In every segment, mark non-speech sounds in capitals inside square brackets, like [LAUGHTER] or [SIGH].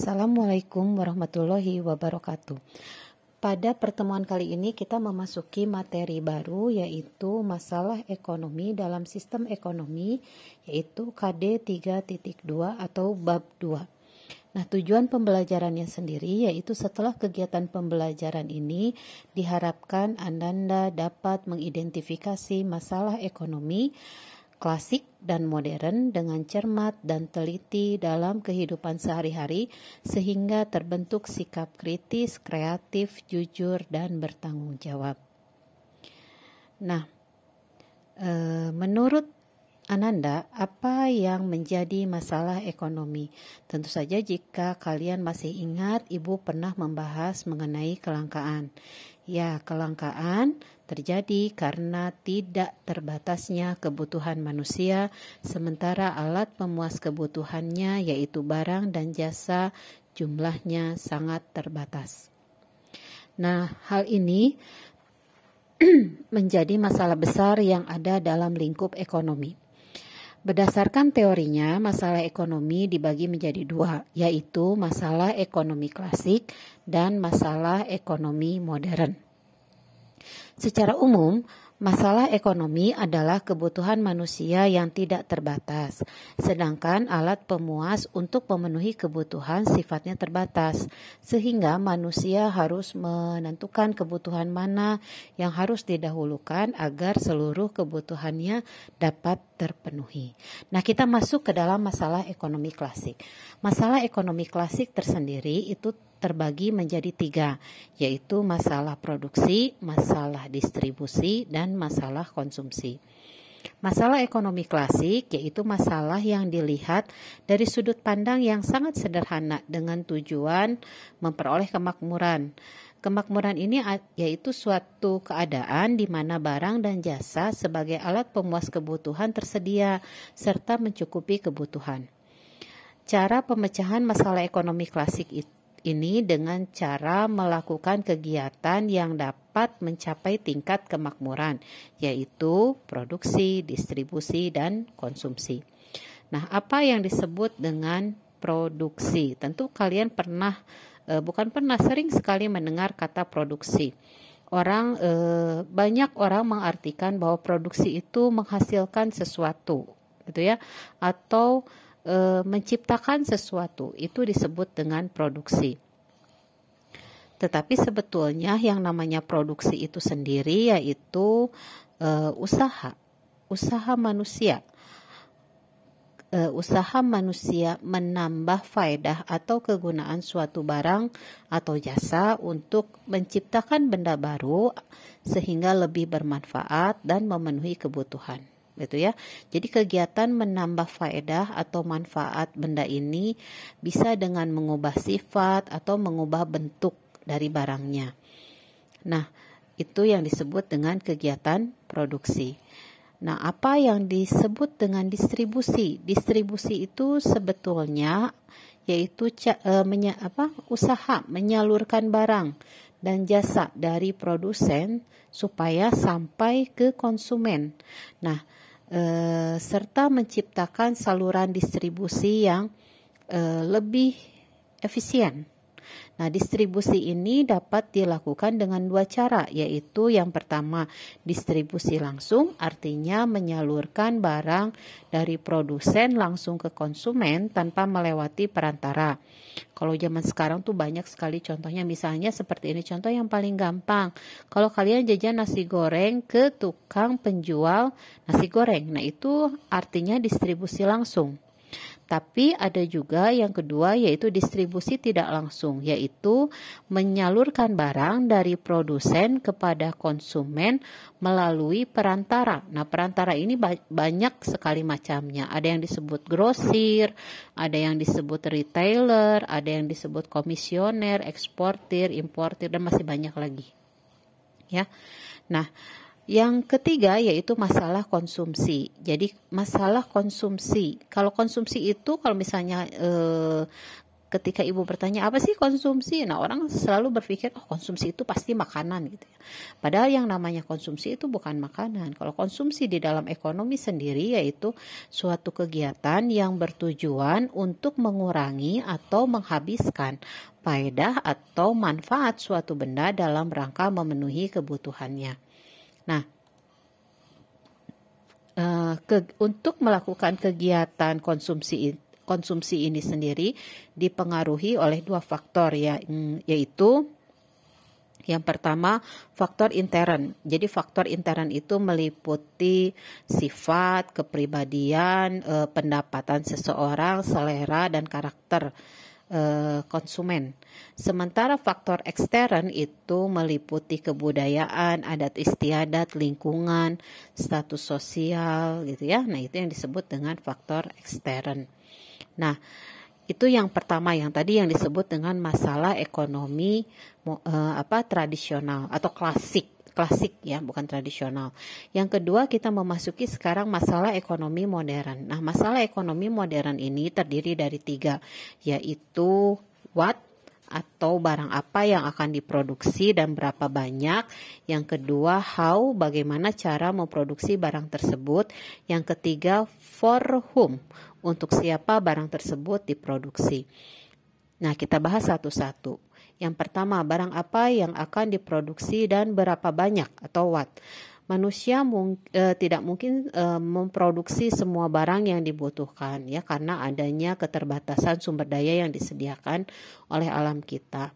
Assalamualaikum warahmatullahi wabarakatuh. Pada pertemuan kali ini kita memasuki materi baru yaitu masalah ekonomi dalam sistem ekonomi yaitu KD 3.2 atau bab 2. Nah, tujuan pembelajarannya sendiri yaitu setelah kegiatan pembelajaran ini diharapkan Anda dapat mengidentifikasi masalah ekonomi klasik dan modern dengan cermat dan teliti dalam kehidupan sehari-hari sehingga terbentuk sikap kritis, kreatif, jujur dan bertanggung jawab. Nah, e, menurut Ananda, apa yang menjadi masalah ekonomi? Tentu saja jika kalian masih ingat, Ibu pernah membahas mengenai kelangkaan. Ya, kelangkaan terjadi karena tidak terbatasnya kebutuhan manusia, sementara alat pemuas kebutuhannya, yaitu barang dan jasa, jumlahnya sangat terbatas. Nah, hal ini [CLEARS THROAT] menjadi masalah besar yang ada dalam lingkup ekonomi. Berdasarkan teorinya, masalah ekonomi dibagi menjadi dua, yaitu masalah ekonomi klasik dan masalah ekonomi modern. Secara umum, masalah ekonomi adalah kebutuhan manusia yang tidak terbatas, sedangkan alat pemuas untuk memenuhi kebutuhan sifatnya terbatas, sehingga manusia harus menentukan kebutuhan mana yang harus didahulukan agar seluruh kebutuhannya dapat terpenuhi. Nah, kita masuk ke dalam masalah ekonomi klasik. Masalah ekonomi klasik tersendiri itu terbagi menjadi tiga, yaitu masalah produksi, masalah distribusi, dan masalah konsumsi. Masalah ekonomi klasik yaitu masalah yang dilihat dari sudut pandang yang sangat sederhana dengan tujuan memperoleh kemakmuran. Kemakmuran ini yaitu suatu keadaan di mana barang dan jasa sebagai alat pemuas kebutuhan tersedia serta mencukupi kebutuhan. Cara pemecahan masalah ekonomi klasik ini dengan cara melakukan kegiatan yang dapat mencapai tingkat kemakmuran, yaitu produksi, distribusi, dan konsumsi. Nah, apa yang disebut dengan produksi? Tentu kalian pernah, e, bukan pernah, sering sekali mendengar kata produksi. Orang e, banyak orang mengartikan bahwa produksi itu menghasilkan sesuatu, gitu ya, atau e, menciptakan sesuatu itu disebut dengan produksi. Tetapi sebetulnya yang namanya produksi itu sendiri yaitu e, usaha, usaha manusia. E, usaha manusia menambah faedah atau kegunaan suatu barang atau jasa untuk menciptakan benda baru sehingga lebih bermanfaat dan memenuhi kebutuhan gitu ya. Jadi kegiatan menambah faedah atau manfaat benda ini bisa dengan mengubah sifat atau mengubah bentuk dari barangnya. Nah, itu yang disebut dengan kegiatan produksi. Nah, apa yang disebut dengan distribusi? Distribusi itu sebetulnya yaitu e, menya, apa, usaha menyalurkan barang dan jasa dari produsen supaya sampai ke konsumen. Nah, Eh, serta menciptakan saluran distribusi yang uh, lebih efisien. Nah, distribusi ini dapat dilakukan dengan dua cara, yaitu yang pertama, distribusi langsung, artinya menyalurkan barang dari produsen langsung ke konsumen tanpa melewati perantara. Kalau zaman sekarang tuh banyak sekali contohnya, misalnya seperti ini contoh yang paling gampang. Kalau kalian jajan nasi goreng ke tukang penjual nasi goreng, nah itu artinya distribusi langsung. Tapi ada juga yang kedua yaitu distribusi tidak langsung, yaitu menyalurkan barang dari produsen kepada konsumen melalui perantara. Nah, perantara ini banyak sekali macamnya. Ada yang disebut grosir, ada yang disebut retailer, ada yang disebut komisioner, eksportir, importir dan masih banyak lagi. Ya. Nah, yang ketiga yaitu masalah konsumsi. Jadi masalah konsumsi. Kalau konsumsi itu kalau misalnya eh, ketika ibu bertanya apa sih konsumsi, nah orang selalu berpikir oh konsumsi itu pasti makanan gitu ya. Padahal yang namanya konsumsi itu bukan makanan. Kalau konsumsi di dalam ekonomi sendiri yaitu suatu kegiatan yang bertujuan untuk mengurangi atau menghabiskan faedah atau manfaat suatu benda dalam rangka memenuhi kebutuhannya. Nah, uh, ke, untuk melakukan kegiatan konsumsi konsumsi ini sendiri dipengaruhi oleh dua faktor ya mm, yaitu yang pertama faktor intern. Jadi faktor intern itu meliputi sifat, kepribadian, eh, pendapatan seseorang, selera dan karakter eh, konsumen. Sementara faktor ekstern itu meliputi kebudayaan, adat istiadat, lingkungan, status sosial gitu ya. Nah, itu yang disebut dengan faktor ekstern. Nah, itu yang pertama yang tadi yang disebut dengan masalah ekonomi uh, apa tradisional atau klasik klasik ya bukan tradisional. Yang kedua kita memasuki sekarang masalah ekonomi modern. Nah masalah ekonomi modern ini terdiri dari tiga yaitu what atau barang apa yang akan diproduksi dan berapa banyak. Yang kedua, how, bagaimana cara memproduksi barang tersebut. Yang ketiga, for whom, untuk siapa barang tersebut diproduksi. Nah, kita bahas satu-satu. Yang pertama, barang apa yang akan diproduksi dan berapa banyak atau what manusia mung, e, tidak mungkin e, memproduksi semua barang yang dibutuhkan ya karena adanya keterbatasan sumber daya yang disediakan oleh alam kita.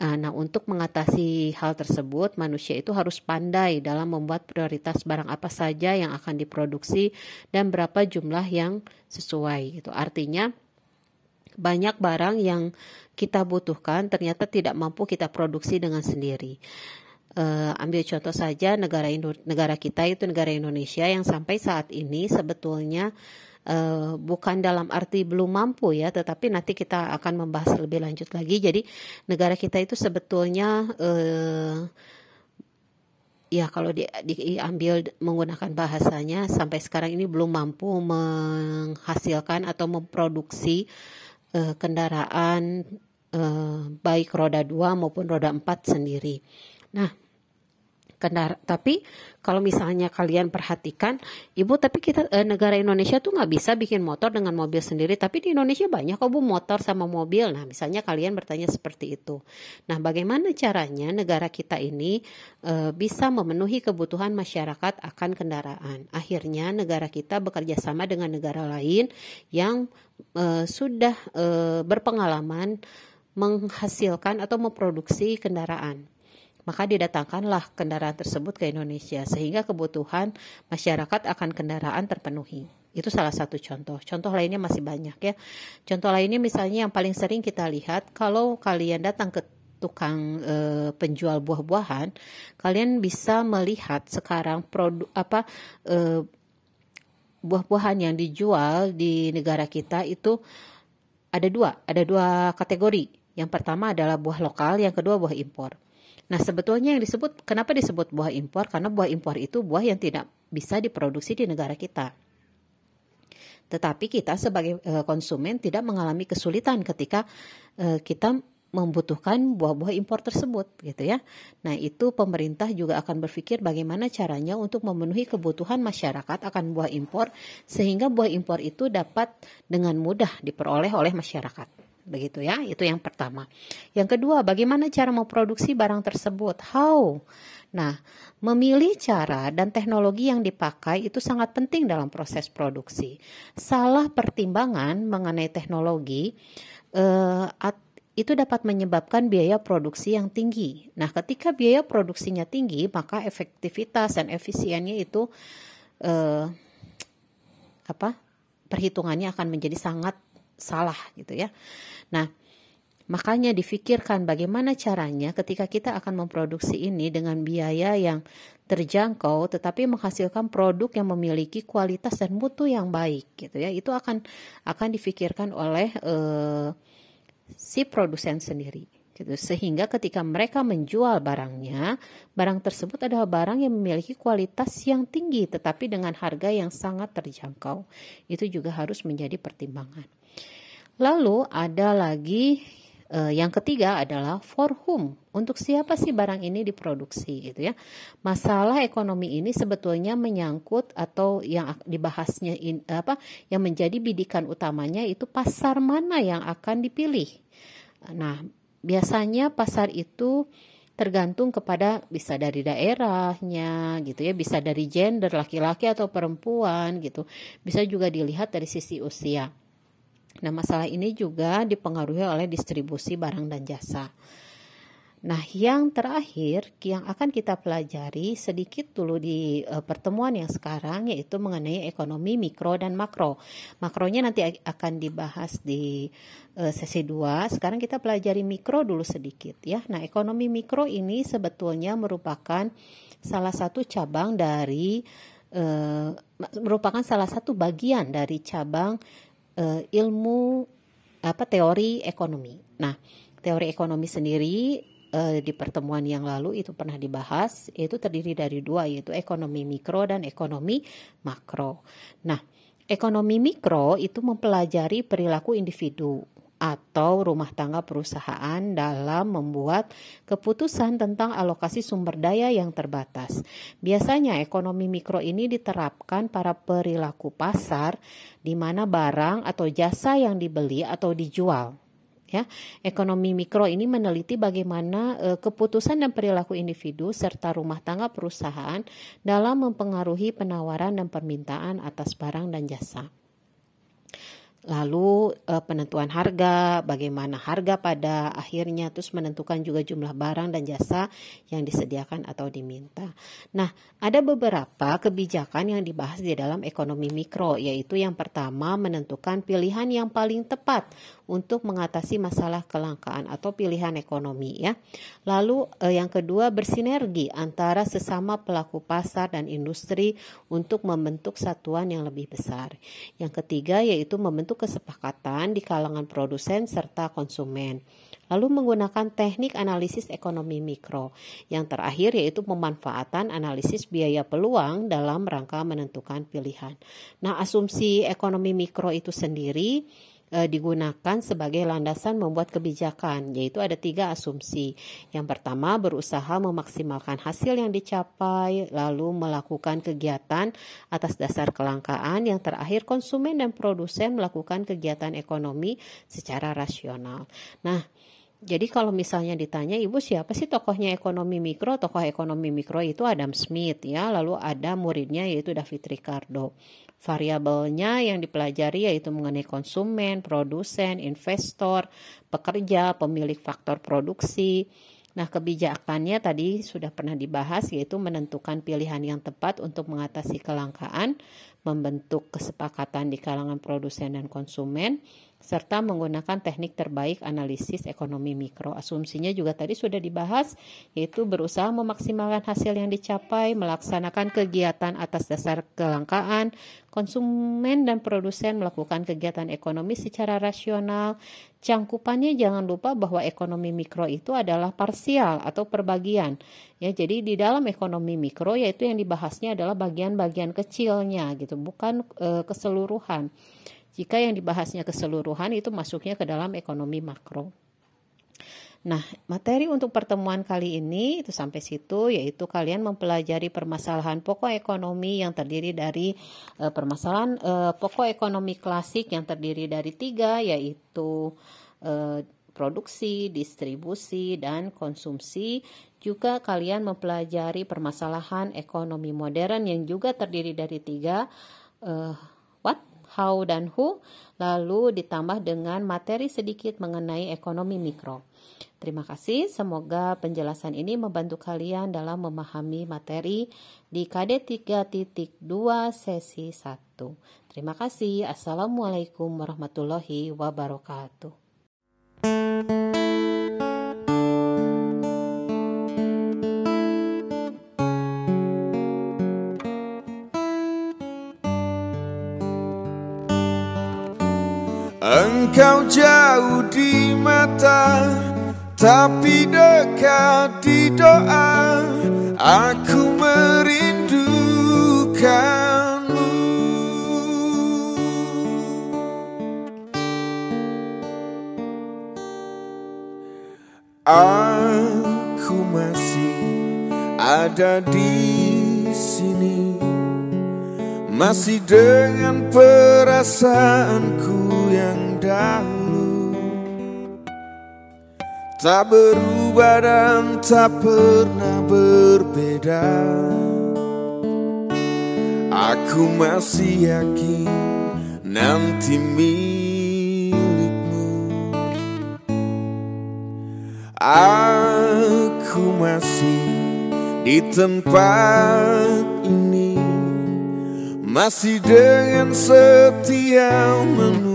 Nah, untuk mengatasi hal tersebut, manusia itu harus pandai dalam membuat prioritas barang apa saja yang akan diproduksi dan berapa jumlah yang sesuai. Gitu. Artinya, banyak barang yang kita butuhkan ternyata tidak mampu kita produksi dengan sendiri uh, ambil contoh saja negara Indo negara kita itu negara Indonesia yang sampai saat ini sebetulnya uh, bukan dalam arti belum mampu ya, tetapi nanti kita akan membahas lebih lanjut lagi. Jadi negara kita itu sebetulnya uh, ya kalau di, diambil menggunakan bahasanya sampai sekarang ini belum mampu menghasilkan atau memproduksi uh, kendaraan uh, baik roda dua maupun roda empat sendiri. Nah, kendara tapi kalau misalnya kalian perhatikan ibu tapi kita e, negara Indonesia tuh nggak bisa bikin motor dengan mobil sendiri. Tapi di Indonesia banyak kok bu motor sama mobil. Nah misalnya kalian bertanya seperti itu. Nah bagaimana caranya negara kita ini e, bisa memenuhi kebutuhan masyarakat akan kendaraan? Akhirnya negara kita bekerja sama dengan negara lain yang e, sudah e, berpengalaman menghasilkan atau memproduksi kendaraan maka didatangkanlah kendaraan tersebut ke Indonesia sehingga kebutuhan masyarakat akan kendaraan terpenuhi. Itu salah satu contoh. Contoh lainnya masih banyak ya. Contoh lainnya misalnya yang paling sering kita lihat kalau kalian datang ke tukang e, penjual buah-buahan, kalian bisa melihat sekarang produk apa e, buah-buahan yang dijual di negara kita itu ada dua, ada dua kategori. Yang pertama adalah buah lokal, yang kedua buah impor. Nah, sebetulnya yang disebut kenapa disebut buah impor? Karena buah impor itu buah yang tidak bisa diproduksi di negara kita. Tetapi kita sebagai e, konsumen tidak mengalami kesulitan ketika e, kita membutuhkan buah-buah impor tersebut gitu ya. Nah, itu pemerintah juga akan berpikir bagaimana caranya untuk memenuhi kebutuhan masyarakat akan buah impor sehingga buah impor itu dapat dengan mudah diperoleh oleh masyarakat begitu ya. Itu yang pertama. Yang kedua, bagaimana cara memproduksi barang tersebut? How? Nah, memilih cara dan teknologi yang dipakai itu sangat penting dalam proses produksi. Salah pertimbangan mengenai teknologi eh, itu dapat menyebabkan biaya produksi yang tinggi. Nah, ketika biaya produksinya tinggi, maka efektivitas dan efisiennya itu eh, apa? Perhitungannya akan menjadi sangat salah gitu ya. Nah, makanya difikirkan bagaimana caranya ketika kita akan memproduksi ini dengan biaya yang terjangkau tetapi menghasilkan produk yang memiliki kualitas dan mutu yang baik gitu ya. Itu akan akan difikirkan oleh uh, si produsen sendiri gitu. Sehingga ketika mereka menjual barangnya, barang tersebut adalah barang yang memiliki kualitas yang tinggi tetapi dengan harga yang sangat terjangkau. Itu juga harus menjadi pertimbangan. Lalu ada lagi uh, yang ketiga adalah for whom. Untuk siapa sih barang ini diproduksi gitu ya. Masalah ekonomi ini sebetulnya menyangkut atau yang dibahasnya in, apa yang menjadi bidikan utamanya itu pasar mana yang akan dipilih. Nah, biasanya pasar itu tergantung kepada bisa dari daerahnya gitu ya, bisa dari gender laki-laki atau perempuan gitu. Bisa juga dilihat dari sisi usia. Nah, masalah ini juga dipengaruhi oleh distribusi barang dan jasa. Nah, yang terakhir yang akan kita pelajari sedikit dulu di uh, pertemuan yang sekarang yaitu mengenai ekonomi mikro dan makro. Makronya nanti akan dibahas di uh, sesi 2. Sekarang kita pelajari mikro dulu sedikit ya. Nah, ekonomi mikro ini sebetulnya merupakan salah satu cabang dari uh, merupakan salah satu bagian dari cabang uh, ilmu apa teori ekonomi. Nah, teori ekonomi sendiri uh, di pertemuan yang lalu itu pernah dibahas itu terdiri dari dua yaitu ekonomi mikro dan ekonomi makro. Nah, ekonomi mikro itu mempelajari perilaku individu atau rumah tangga perusahaan dalam membuat keputusan tentang alokasi sumber daya yang terbatas. Biasanya ekonomi mikro ini diterapkan pada perilaku pasar di mana barang atau jasa yang dibeli atau dijual ya. Ekonomi mikro ini meneliti bagaimana e, keputusan dan perilaku individu serta rumah tangga perusahaan dalam mempengaruhi penawaran dan permintaan atas barang dan jasa. Lalu uh, penentuan harga, bagaimana harga pada akhirnya terus menentukan juga jumlah barang dan jasa yang disediakan atau diminta. Nah, ada beberapa kebijakan yang dibahas di dalam ekonomi mikro yaitu yang pertama menentukan pilihan yang paling tepat untuk mengatasi masalah kelangkaan atau pilihan ekonomi ya. Lalu eh, yang kedua bersinergi antara sesama pelaku pasar dan industri untuk membentuk satuan yang lebih besar. Yang ketiga yaitu membentuk kesepakatan di kalangan produsen serta konsumen. Lalu menggunakan teknik analisis ekonomi mikro. Yang terakhir yaitu pemanfaatan analisis biaya peluang dalam rangka menentukan pilihan. Nah, asumsi ekonomi mikro itu sendiri e, digunakan sebagai landasan membuat kebijakan, yaitu ada tiga asumsi. Yang pertama, berusaha memaksimalkan hasil yang dicapai, lalu melakukan kegiatan atas dasar kelangkaan. Yang terakhir, konsumen dan produsen melakukan kegiatan ekonomi secara rasional. Nah, jadi kalau misalnya ditanya ibu siapa sih tokohnya ekonomi mikro? Tokoh ekonomi mikro itu Adam Smith ya, lalu ada muridnya yaitu David Ricardo. Variabelnya yang dipelajari yaitu mengenai konsumen, produsen, investor, pekerja, pemilik faktor produksi. Nah, kebijakannya tadi sudah pernah dibahas yaitu menentukan pilihan yang tepat untuk mengatasi kelangkaan, membentuk kesepakatan di kalangan produsen dan konsumen, serta menggunakan teknik terbaik analisis ekonomi mikro. Asumsinya juga tadi sudah dibahas, yaitu berusaha memaksimalkan hasil yang dicapai, melaksanakan kegiatan atas dasar kelangkaan, konsumen dan produsen melakukan kegiatan ekonomi secara rasional. Cangkupannya jangan lupa bahwa ekonomi mikro itu adalah parsial atau perbagian. Ya, jadi di dalam ekonomi mikro yaitu yang dibahasnya adalah bagian-bagian kecilnya gitu, bukan e, keseluruhan. Jika yang dibahasnya keseluruhan itu masuknya ke dalam ekonomi makro. Nah, materi untuk pertemuan kali ini itu sampai situ yaitu kalian mempelajari permasalahan pokok ekonomi yang terdiri dari e, permasalahan e, pokok ekonomi klasik yang terdiri dari tiga yaitu e, produksi, distribusi, dan konsumsi. Juga kalian mempelajari permasalahan ekonomi modern yang juga terdiri dari tiga what how dan who, lalu ditambah dengan materi sedikit mengenai ekonomi mikro. Terima kasih, semoga penjelasan ini membantu kalian dalam memahami materi di KD 3.2 sesi 1. Terima kasih. Assalamualaikum warahmatullahi wabarakatuh. Engkau jauh di mata Tapi dekat di doa. Aku merindukanmu. Aku masih ada di sini Masih dengan perasaanku dahulu. Tak berubah dan tak pernah berbeda. Aku masih yakin nanti milikmu. Aku masih di tempat ini. Masih dengan setia menunggu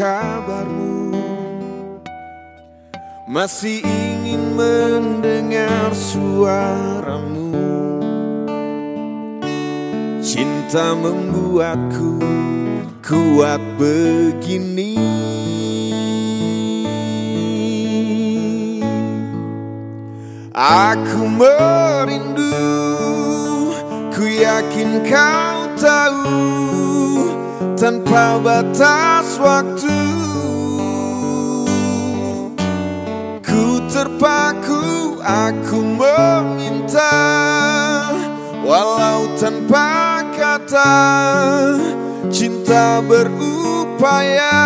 kabarmu? Masih ingin mendengar suaramu. Cinta membuatku kuat begini. Aku merindu Ku yakin kau tahu Tanpa batas waktu. Ku terpaku Aku meminta Walau tanpa kata Cinta berupaya.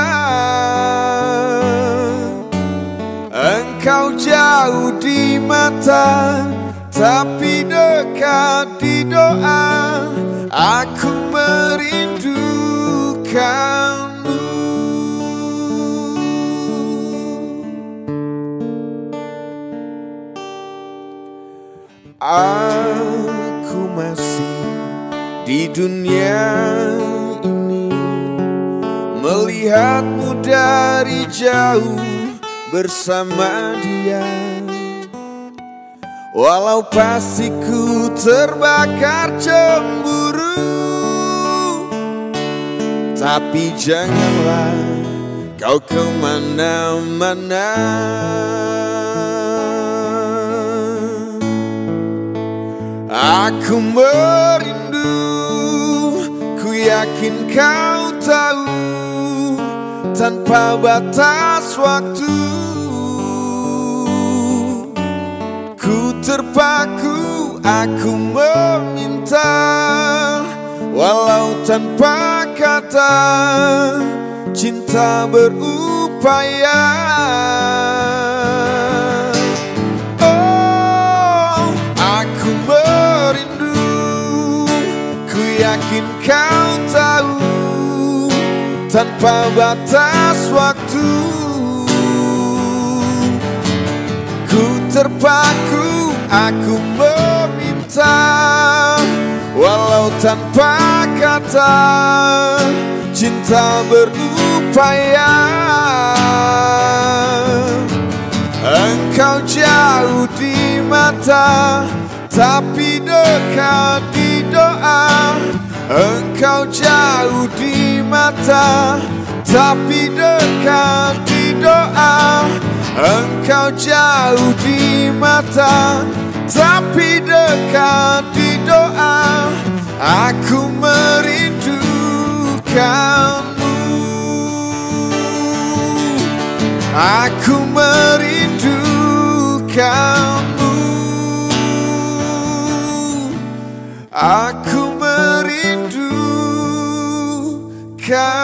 Engkau jauh di mata Tapi dekat di doa Aku merindukanmu Aku masih di dunia ini. Melihatmu dari jauh bersama dia. Walau pasti ku terbakar cemburu Tapi janganlah kau ke mana-mana Aku merindu Ku yakin kau tahu Tanpa batas waktu terpaku aku meminta Walau tanpa kata cinta berupaya kau tahu Tanpa batas waktu Ku terpaku Aku meminta Walau tanpa kata Cinta berupaya. Engkau jauh di mata Tapi dekat di doa Engkau jauh di mata Tapi dekat di doa. Engkau jauh di mata tapi dekat di doa. Aku merindukanmu Aku merindukanmu Aku merindukanmu